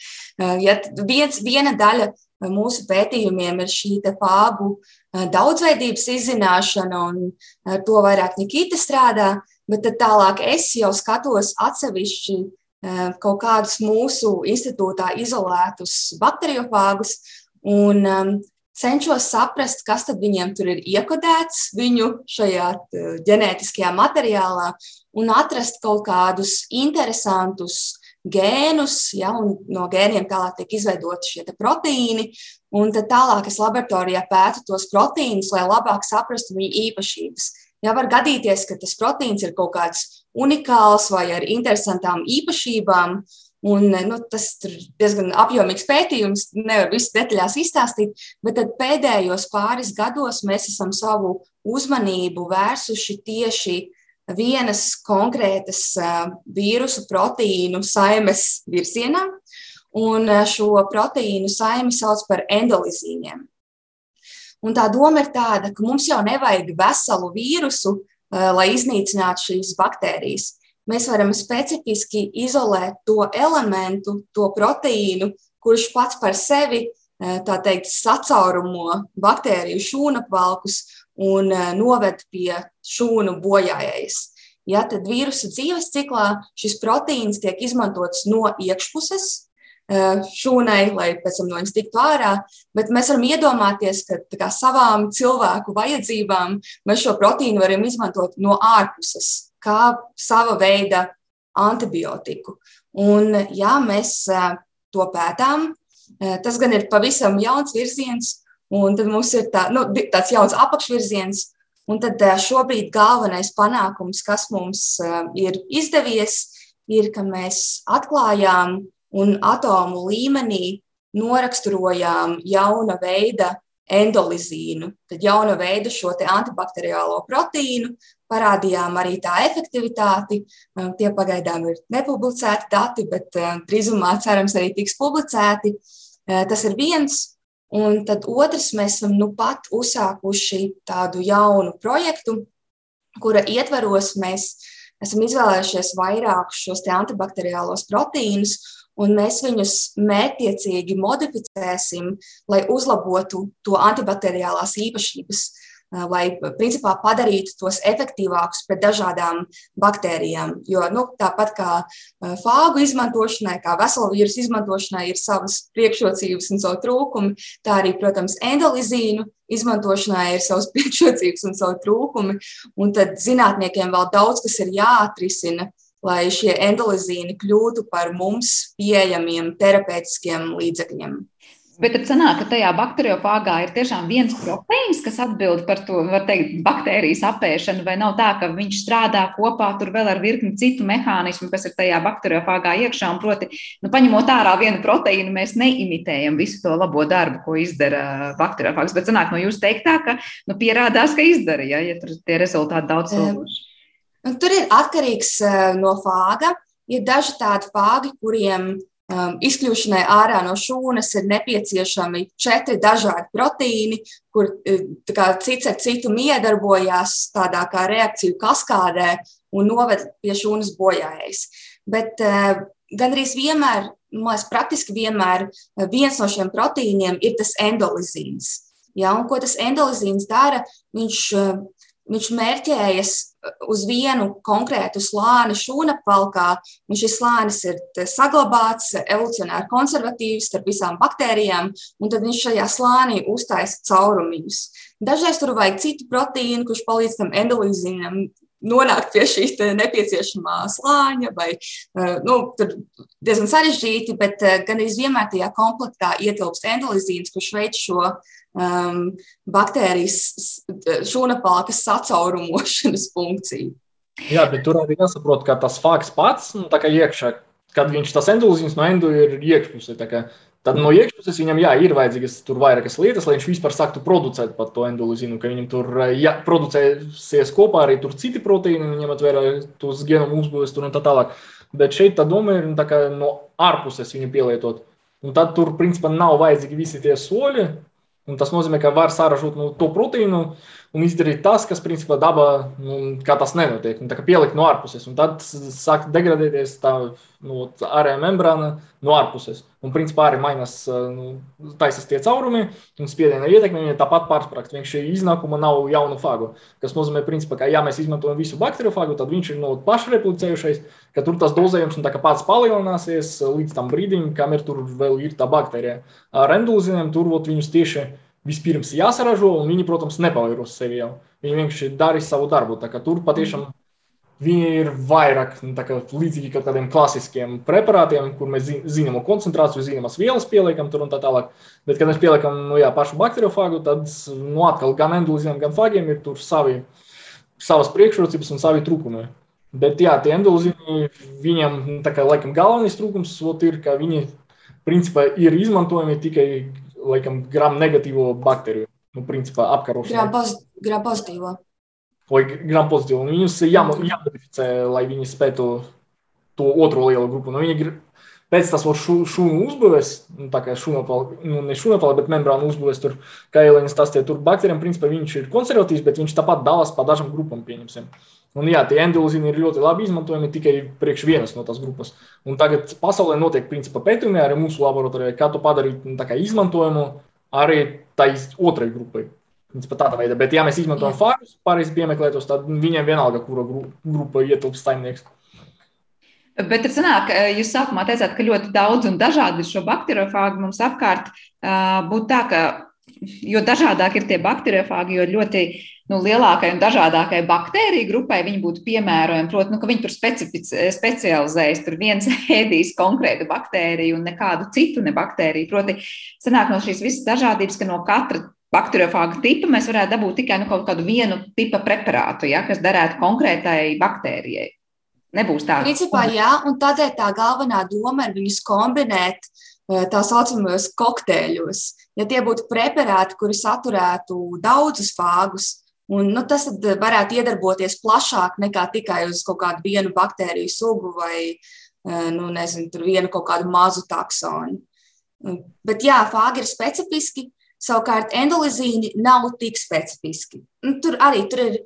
Ja viens, viena daļa mūsu pētījumiem ir šī fāgu daudzveidības izzināšana, un ar to vairāk Nikita strādā, bet tālāk es jau skatos atsevišķi kaut kādus mūsu institūtā izolētus bakteriofāgus, un cenšos saprast, kas tad viņiem tur ir iekodēts viņu šajā ģenētiskajā materiālā, un atrast kaut kādus interesantus gēnus, ja, un no gēniem tālāk tiek izveidoti šie proteīni. Un tad tālāk es laboratorijā pētu tos proteīnus, lai labāk saprastu viņu īpašības. Ja var gadīties, ka tas proteīns ir kaut kāds unikāls vai ar interesantām īpašībām, Un, nu, tas ir diezgan apjomīgs pētījums, nevar visu detaļās izstāstīt, bet pēdējos pāris gados mēs esam savu uzmanību vērsuši tieši vienas konkrētas vīrusu proteīnu saimes virzienā, un šo proteīnu saimi sauc par endolizīņiem. Un tā doma ir tāda, ka mums jau nevajag veselu vīrusu, lai iznīcinātu šīs baktērijas. Mēs varam specifiski izolēt to elementu, to proteīnu, kurš pats par sevi tā teikt, sacaurumo baktēriju šūnapvalkus un noved pie šūnu bojājējas. Ja, tad vīrusu dzīves ciklā šis proteīns tiek izmantots no iekšpuses, šūnai, lai pēc tam no viņas tiktu ārā. Bet mēs varam iedomāties, ka kā, savām cilvēku vajadzībām mēs šo proteīnu varam izmantot no ārpuses, kā sava veida antibiotiku. Un, ja mēs to pētām, tas gan ir pavisam jauns virziens, un tad mums ir tā, nu, tāds jauns apakšvirziens. Un tad šobrīd galvenais panākums, kas mums ir izdevies, ir, ka mēs atklājām un atomu līmenī noraksturojām jauna veida endolizīnu, tad jauna veida šo antibakteriālo proteīnu, parādījām arī tā efektivitāti. Tie pagaidām ir nepublicēti dati, bet drīzumā cerams arī tiks publicēti. Tas ir viens. Un tad otrs, mēs esam nu pat uzsākuši tādu jaunu projektu, kura ietveros mēs esam izvēlējušies vairākus šos antibakteriālos proteīnus un mēs viņus mērķiecīgi modificēsim, lai uzlabotu to antibakteriālās īpašības, lai principā padarītu tos efektīvākus pret dažādām baktērijām. Jo nu, tāpat kā fāgu izmantošanai, kā veselu vīrusu izmantošanai ir savas priekšrocības un savu trūkumi, tā arī, protams, endolizīnu izmantošanai ir savas (laughs) priekšrocības un savu trūkumi. Un tad zinātniekiem vēl daudz kas ir jāatrisina lai šie endolizīni kļūtu par mums pieejamiem terapeitiskiem līdzekļiem. Bet tad sanāk, ka tajā bakteriofāgā ir tiešām viens proteīns, kas atbild par to, var teikt, baktērijas apēšanu, vai nav tā, ka viņš strādā kopā tur vēl ar virkni citu mehānismu, kas ir tajā bakteriofāgā iekšā, un proti, nu, paņemot ārā vienu proteīnu, mēs neimitējam visu to labo darbu, ko izdara bakteriofāgs, bet sanāk no jūs teiktā, ka, nu, pierādās, ka izdara, ja, ja tur tie rezultāti daudz sodoši. Un tur ir atkarīgs eh, no fāga. Ir daži tādi fāgi, kuriem um, izkļūšanai ārā no šūnas ir nepieciešami četri dažādi proteīni, kur eh, kā, cits ar citu miedarbojās tādā kā reakciju kaskādē un noved pie šūnas bojājas. Bet uh, gandrīz vienmēr, mēs praktiski vienmēr viens no šiem proteīniem ir tas endolizīns. Ja, un ko tas endolizīns dara? Viņš, viņš mērķējas uz vienu konkrētu slāni šūnapvalkā, un šis slānis ir saglabāts, evolucionāri konservatīvs starp visām baktērijām, un tad viņš šajā slānī uztaisa caurumiņus. Dažreiz tur vajag citu proteīnu, kurš palīdz tam endolīzinam nonākt pie šīs nepieciešamā slāņa, vai nu, diezgan sarežģīti, bet gan arī vienmēr tajā komplektā ietilpst endolizīns, kurš veic šo um, baktērijas šūnapalkas sacaurumošanas (laughs) funkciju. Jā, bet tur arī jāsaprot, ka tas fakts pats, nu, tā kā iekšā, kad viņš tas endolīzins no endo ir iekšpusē, Tad no iekšpuses viņam jā, ir vajadzīgas tur vairākas lietas, lai viņš vispār sāktu producēt pat to endolīzinu, ka viņam tur jā, producēsies kopā arī citi proteīni, ņemot vērā tos genomu uzbūves un tā tālāk. Bet šeit tā doma ir nu, tā no ārpuses viņu pielietot. Un tad tur principā nav vajadzīgi visi tie soļi. Tas nozīmē, ka var saražot nu, to proteīnu, un izdarīt tas, kas principā dabā, nu, tas nenotiek. Un, tā kā pielikt no ārpuses, un tad sāk degradēties tā nu, ārējā membrāna no ārpuses. Un principā arī mainās, nu, taisas tie caurumi, un spiediena ietekme viņa tāpat pārsprāgst. Vienkārši iznākuma nav jaunu fagu. Tas nozīmē, principā, ka ja mēs izmantojam visu bakteriofagu, tad viņš ir no pašreplicējušais, ka tur tas dozējums un tā kā pats palielināsies līdz tam brīdim, kamēr tur vēl ir tā baktērija. Ar endulziniem tur vot viņus tieši vispirms jāsaražo, un viņi, protams, nepavairos sevi jau. Viņi vienkārši darīs savu darbu. Tur patiešām viņi ir vairāk nu, kā, līdzīgi kā tādiem klasiskiem preparātiem, kur mēs zinām koncentrāciju, zināmas vielas pieliekam tur un tā tālāk. Bet, kad mēs pieliekam nu, jā, pašu bakteriofāgu, tad nu, atkal gan endolīziem, gan fagiem ir savi, savas priekšrocības un savi trūkumi. Bet jā, tie endolīzi, viņiem tā kā laikam galvenais trūkums ir, ka viņi principā ir izmantojami tikai laikam, gram negatīvo baktēriju. Nu, principā apkarošana. Gram, poz, gram pozitīvo. vai gram pozitīvi. Un viņus jāmo- jāmodificē, lai viņi spētu to otro lielo grupu. Nu, viņi pēc tas šu, šūnu uzbūvēs, nu, tā kā šūnopala, nu, ne šūnopala, bet membrānu uzbūvēs tur, kā Elīnas tas tie tur baktērijiem, principā viņš ir konservatīvs, bet viņš tāpat dalās pa dažām grupām, pieņemsim. Un jā, tie endolīzini ir ļoti labi izmantojami tikai priekš vienas no tās grupas. Un tagad pasaulē notiek principā pētījumi arī mūsu laboratorijā, kā to padarīt nu, kā izmantojumu arī tai otrai grupai. Principā tādā veidā. Bet, ja mēs izmantojam fārus, pārējais piemeklētos, tad viņiem vienalga, kura gru- grupa ietilpst saimnieks. Bet tad sanāk, jūs sākumā teicāt, ka ļoti daudz un dažādi ir šo bakteriofāgu mums apkārt. Būtu tā, ka jo dažādāk ir tie bakteriofāgi, jo ļoti nu, lielākai un dažādākai baktēriju grupai viņi būtu piemērojami. Protams, nu, ka viņi tur specializējas. Tur viens (laughs) ēdīs konkrētu baktēriju un nekādu citu ne baktēriju. Proti, sanāk no šīs visas dažādības, ka no katra bakteriofāga tipa mēs varētu dabūt tikai nu, kaut kādu vienu tipa preparātu, ja, kas derētu konkrētai baktērijai. Nebūs tā. Principā, jā, un tādēļ tā galvenā doma ir viņus kombinēt eh, tā saucamajos kokteļos. Ja tie būtu preparāti, kuri saturētu daudzus fāgus, un, nu, tas varētu iedarboties plašāk nekā tikai uz kaut kādu vienu baktēriju sugu vai eh, nu, nezinu, vienu kaut kādu mazu taksonu. Bet jā, fāgi ir specifiski, savukārt endolizīni nav tik specifiski. Nu, Tur arī tur ir.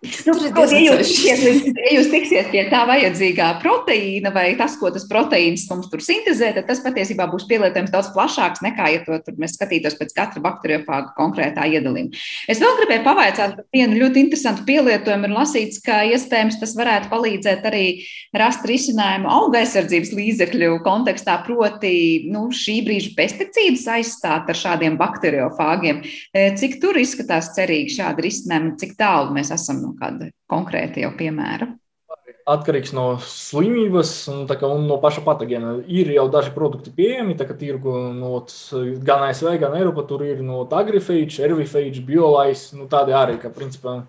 Nu, kaut, ja, jūs, sarežģīti. ja, jūs, tiksiet pie tā vajadzīgā proteīna vai tas, ko tas proteīns mums tur sintēzē, tad tas patiesībā būs pielietojams daudz plašāks nekā, ja to tur mēs skatītos pēc katra bakteriofāga konkrētā iedalījuma. Es vēl gribēju pavaicāt par vienu ļoti interesantu pielietojumu. Ir lasīts, ka iespējams tas varētu palīdzēt arī rast risinājumu auga aizsardzības līdzekļu kontekstā, proti nu, šī brīža pesticīdus aizstāt ar šādiem bakteriofāgiem. Cik tur izskatās cerīgi šādi risinājumi, cik tālu mēs esam no kāda konkrēta jau piemēra? atkarīgs no slimības un, kā, un no paša patogēna. Ir jau daži produkti pieejami, tā kā tirgu no, gan ASV, gan Eiropā. Tur ir no Agrifage, Ervifage, Biolais, nu, tādi arī, ka, principā,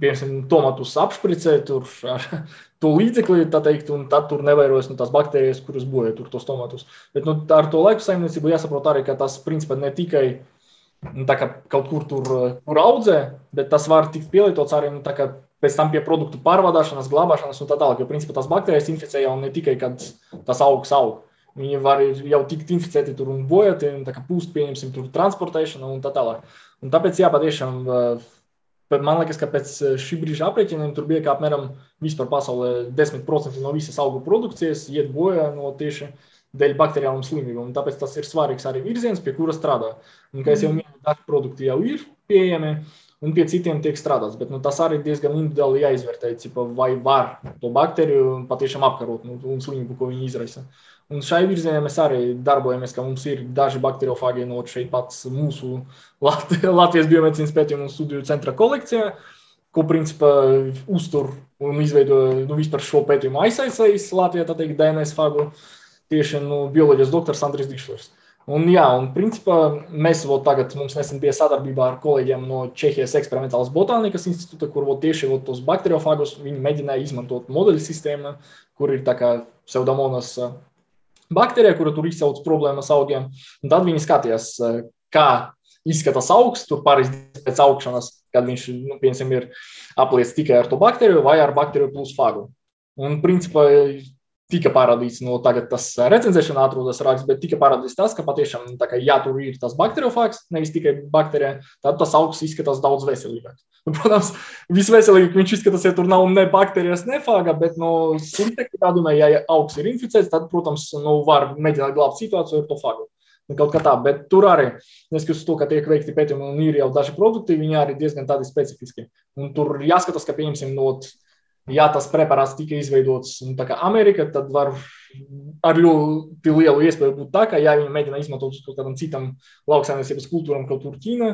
piemēram, tomatus apšpricē tur ar (laughs) to līdzekli, tā teikt, un tad tur nevairojas nu, tās baktērijas, kuras bojā tur tos tomatus. Bet nu, ar to laiku saimniecību jāsaprot arī, ka tas, principā, ne tikai nu, kā kaut kur tur, tur audzē, bet tas var tikt pielietots arī nu, kā pēc tam pie produktu pārvadāšanas, glabāšanas un tā tālāk. Jo, principā, tās baktērijas inficē jau ne tikai, kad tas augs aug. Viņi var jau tikt inficēti tur un bojāti, un tā kā pūst, pieņemsim, tur transportēšana un tā tālāk. Un tāpēc, jā, patiešām, man liekas, ka pēc šī brīža aprēķiniem tur bija apmēram vispār pasaulē 10% no visas augu produkcijas iet bojā no tieši dēļ bakteriālām slimībām. Tāpēc tas ir svarīgs arī virziens, pie kura strādā. Un, kā jau minēju, daži produkti jau ir pieejami un pie citiem tiek strādāts. Bet nu, tas arī diezgan individuāli jāizvērtē, cipa, vai var to bakteriju patiešām apkarot nu, un slimību, ko viņi izraisa. Un šai virzienā mēs arī darbojamies, ka mums ir daži bakteriofāgi no šeit pats mūsu Lat (laughs) Latvijas biomedicīnas pētījumu un studiju centra kolekcijā, ko principā uztur un izveido nu, vispār šo pētījumu aizsaistījis Latvijā, tā teikt, DNS fagu tieši nu, bioloģijas doktors Andris Dišlers. Un, jā, un principā mēs vēl tagad, mums nesen bija sadarbībā ar kolēģiem no Čehijas eksperimentālas botānikas institūta, kur vēl tieši vēl tos bakteriofāgus viņi mēģināja izmantot modeļu sistēmu, kur ir tā kā pseudomonas baktērija, kura tur izcauc problēmas augiem. Un tad viņi skatījās, kā izskatās augsts, tur pāris pēc augšanas, kad viņš, nu, piemēram, ir apliets tikai ar to baktēriju vai ar baktēriju plus fagu. Un, principā, tika parādīts, no tagad tas recenzēšanā atrodas raksts, bet tika parādīts tas, ka patiešām, kā, ja tur ir tas bakteriofāgs, nevis tikai baktērija, tad tas augsts izskatās daudz veselīgāks. Nu, protams, visveselīgāk viņš izskatās, ja tur nav ne baktērijas, ne fāga, bet no sliktākā gadījumā, ja augsts ir inficēts, tad, protams, nu, var mēģināt glābt situāciju ar to fāgu. Kaut kā tā, bet tur arī, neskatoties to, ka tiek veikti pētījumi un ir jau daži produkti, viņi arī diezgan tādi specifiski. Un tur jāskatās, ka, pieņemsim, no ja tas preparāts tika izveidots nu, Amerikā, tad var ar ļoti lielu iespēju būt tā, ka, ja viņi mēģina izmantot uz kādam citam lauksaimniecības kultūram, kaut kur Ķīnā,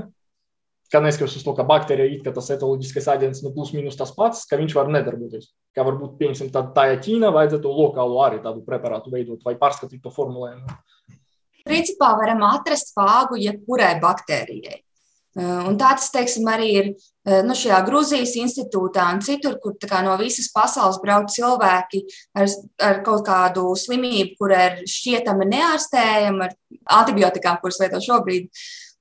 ka neskatoties uz to, ka baktērija ir tas etoloģiskais aģents, nu, plus mīnus tas pats, ka viņš var nedarboties. Kā varbūt, pieņemsim, tad tā, ja Ķīnā vajadzētu lokālu arī tādu preparātu veidot vai pārskatīt to formulējumu. Principā varam atrast fāgu jebkurai baktērijai. Un tā tas, teiksim, arī ir nu, šajā Grūzijas institūtā un citur, kur no visas pasaules brauc cilvēki ar, ar kaut kādu slimību, kur ir šķietami neārstējama, ar antibiotikām, kuras lieto šobrīd.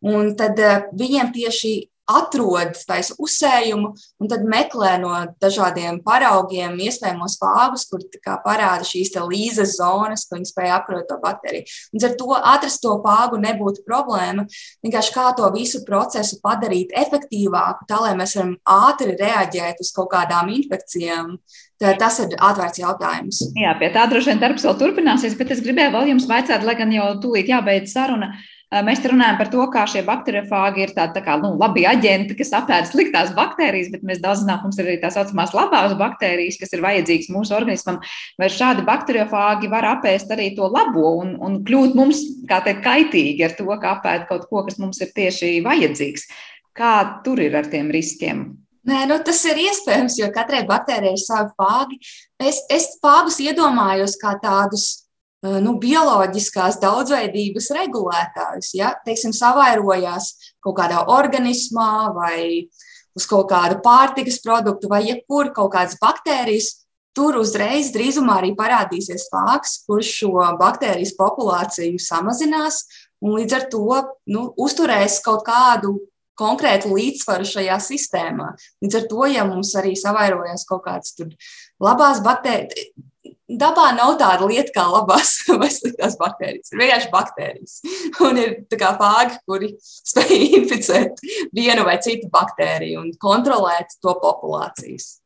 Un tad viņiem tieši atrod taisa uzsējumu un tad meklē no dažādiem paraugiem iespējamos fāgus, kur parāda šīs līzes zonas, ko viņi spēja apkarot to baktēriju. Līdz ar to atrast to fāgu nebūtu problēma. Vienkārši kā to visu procesu padarīt efektīvāku, tā lai mēs varam ātri reaģēt uz kaut kādām infekcijām. Tā, tas ir atvērts jautājums. Jā, pie tā droši vien darbs vēl turpināsies, bet es gribēju vēl jums vaicāt, lai gan jau tūlīt jābeidz saruna. Mēs runājam par to, kā šie bakteriofāgi ir tādi tā kā, nu, labi aģenti, kas apēd sliktās baktērijas, bet mēs daudz zinām, mums ir arī tā saucamās labās baktērijas, kas ir vajadzīgas mūsu organismam. Vai šādi bakteriofāgi var apēst arī to labo un, un kļūt mums, kā teikt, kaitīgi ar to, ka apēd kaut ko, kas mums ir tieši vajadzīgs? Kā tur ir ar tiem riskiem? Nē, nu, tas ir iespējams, jo katrai baktērijai ir savi fāgi. Es, es fāgus iedomājos kā tādus nu, bioloģiskās daudzveidības regulētājus. Ja, teiksim, savairojās kaut kādā organismā vai uz kaut kādu pārtikas produktu vai jebkur kaut kādas baktērijas, tur uzreiz drīzumā arī parādīsies fāks, kurš šo baktērijas populāciju samazinās un līdz ar to nu, uzturēs kaut kādu konkrētu līdzsvaru šajā sistēmā. Līdz ar to, ja mums arī savairojas kaut kāds labās baktērijas, dabā nav tāda lieta kā labās (laughs) vai sliktās baktērijas. Ir vienkārši baktērijas. Un ir fāgi, kuri (laughs) spēj inficēt vienu vai citu baktēriju un kontrolēt to populācijas.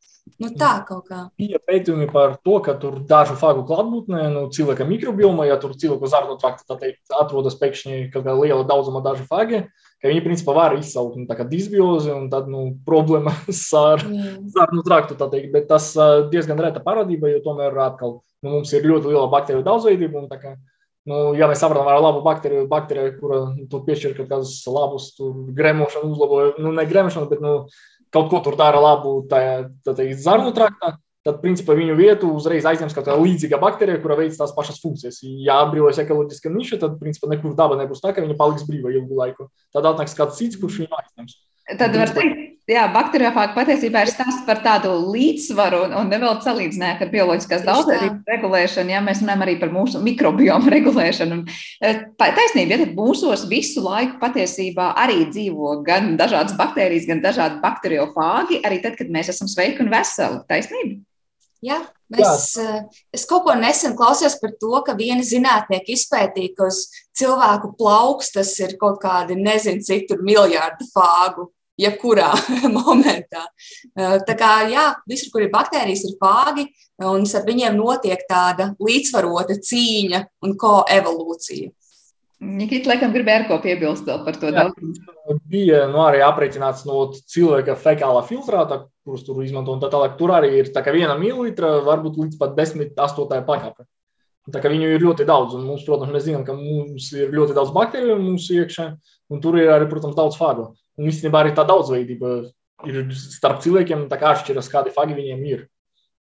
Nu, tā kaut kā. Ir pētījumi par to, ka tur dažu fāgu klātbūtnē, nu, cilvēka mikrobiomā, ja tur cilvēku zarnu trakta atrodas pēkšņi kaut kāda liela daudzuma dažu fāgi, ka viņi principā var izsaukt nu, disbiozi un tad nu, problēmas (laughs) ar mm. zarnu traktu. Teikt, bet tas diezgan reta parādība, jo tomēr atkal nu, mums ir ļoti liela baktēriju daudzveidība. Kā, nu, ja mēs saprotam ar labu baktēriju, baktēriju kura nu, piešķir kaut kādus labus gremošanu, uzlabojumu, nu, ne gremošanu, bet nu, kaut ko tur dara labu tajā, tajā zarnu traktā, tad, principā, viņu vietu uzreiz aizņems kaut kāda līdzīga baktērija, kura veic tās pašas funkcijas. Ja atbrīvojas ekoloģiska niša, tad, principā, nekur daba nebūs tā, ka viņa paliks brīva ilgu laiku. Tad atnāks kāds cits, kurš viņu aizņems. Tad var teikt, jā, bakteriofāga patiesībā ir stāsts par tādu līdzsvaru un, un nevēl salīdzināt ar bioloģiskās daudzveidības regulēšanu, ja mēs runājam arī par mūsu mikrobiomu (laughs) regulēšanu. E, taisnība, ja tad mūsos visu laiku patiesībā arī dzīvo gan dažādas baktērijas, gan dažādi bakteriofāgi, arī tad, kad mēs esam sveiki un veseli. Taisnība? Jā, mēs, Jā. E, es kaut ko nesen klausījos par to, ka viena zinātnieka izpētīja, ka uz cilvēku plaukstas ir kaut kādi, nezinu, cik tur miljardi fāgu jebkurā (laughs) momentā. Eh, tā kā jā, visur, kur ir baktērijas, ir fāgi, un ar viņiem notiek tāda līdzsvarota cīņa un koevolūcija. Nikita, laikam, gribēja ko piebilst par to jā, daudz. Bija nu, arī aprēķināts no cilvēka fekālā filtrāta, kurus tur izmanto. Tā tālāk, tur arī ir tā kā viena mililitra, varbūt līdz pat 10,8 pakāpe. Tā kā viņu ir ļoti daudz, un mums, protams, mēs zinām, ka mums ir ļoti daudz baktēriju mūsu iekšā, un tur ir arī, protams, daudz fāgu. Un īstenībā arī tā daudzveidība ir starp cilvēkiem, tā kā atšķiras, kādi fagi viņiem ir.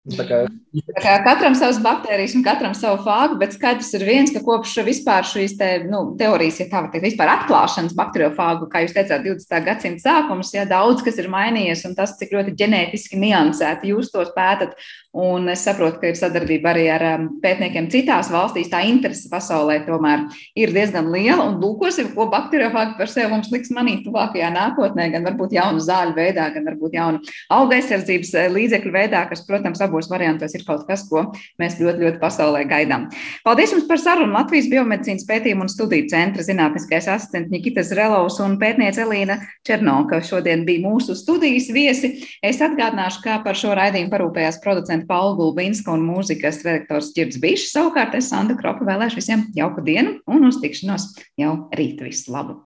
Tā kā, tā kā katram savas baktērijas un katram savu fāgu, bet skaidrs ir viens, ka kopš vispār šīs te, nu, teorijas, ja tā var teikt, vispār atklāšanas bakteriofāgu, kā jūs teicāt, 20. gadsimta sākums, ja daudz kas ir mainījies un tas, cik ļoti ģenētiski niansēti jūs tos pētat. Un es saprotu, ka ir sadarbība arī ar um, pētniekiem citās valstīs. Tā interese pasaulē tomēr ir diezgan liela. Un lūkosim, ko bakteriofāgi par sevi mums liks manīt tuvākajā nākotnē, gan varbūt jaunu zāļu veidā, gan varbūt jaunu auga aizsardzības eh, līdzekļu veidā, kas, protams, abos variantos ir kaut kas, ko mēs ļoti, ļoti pasaulē gaidām. Paldies jums par sarunu Latvijas biomedicīnas pētījumu un studiju centra zinātniskais asistents Nikitas Relovs un pētniece Elīna Černoka. Šodien bija mūsu studijas viesi. Es atgādināšu, kā par šo raidījumu parūpējās producents Paula Gulbinska un mūzikas redaktors Čirds Bišs. Savukārt es Sandra Kropa vēlēšu visiem jauku dienu un uz tikšanos jau rīt. Visu labu!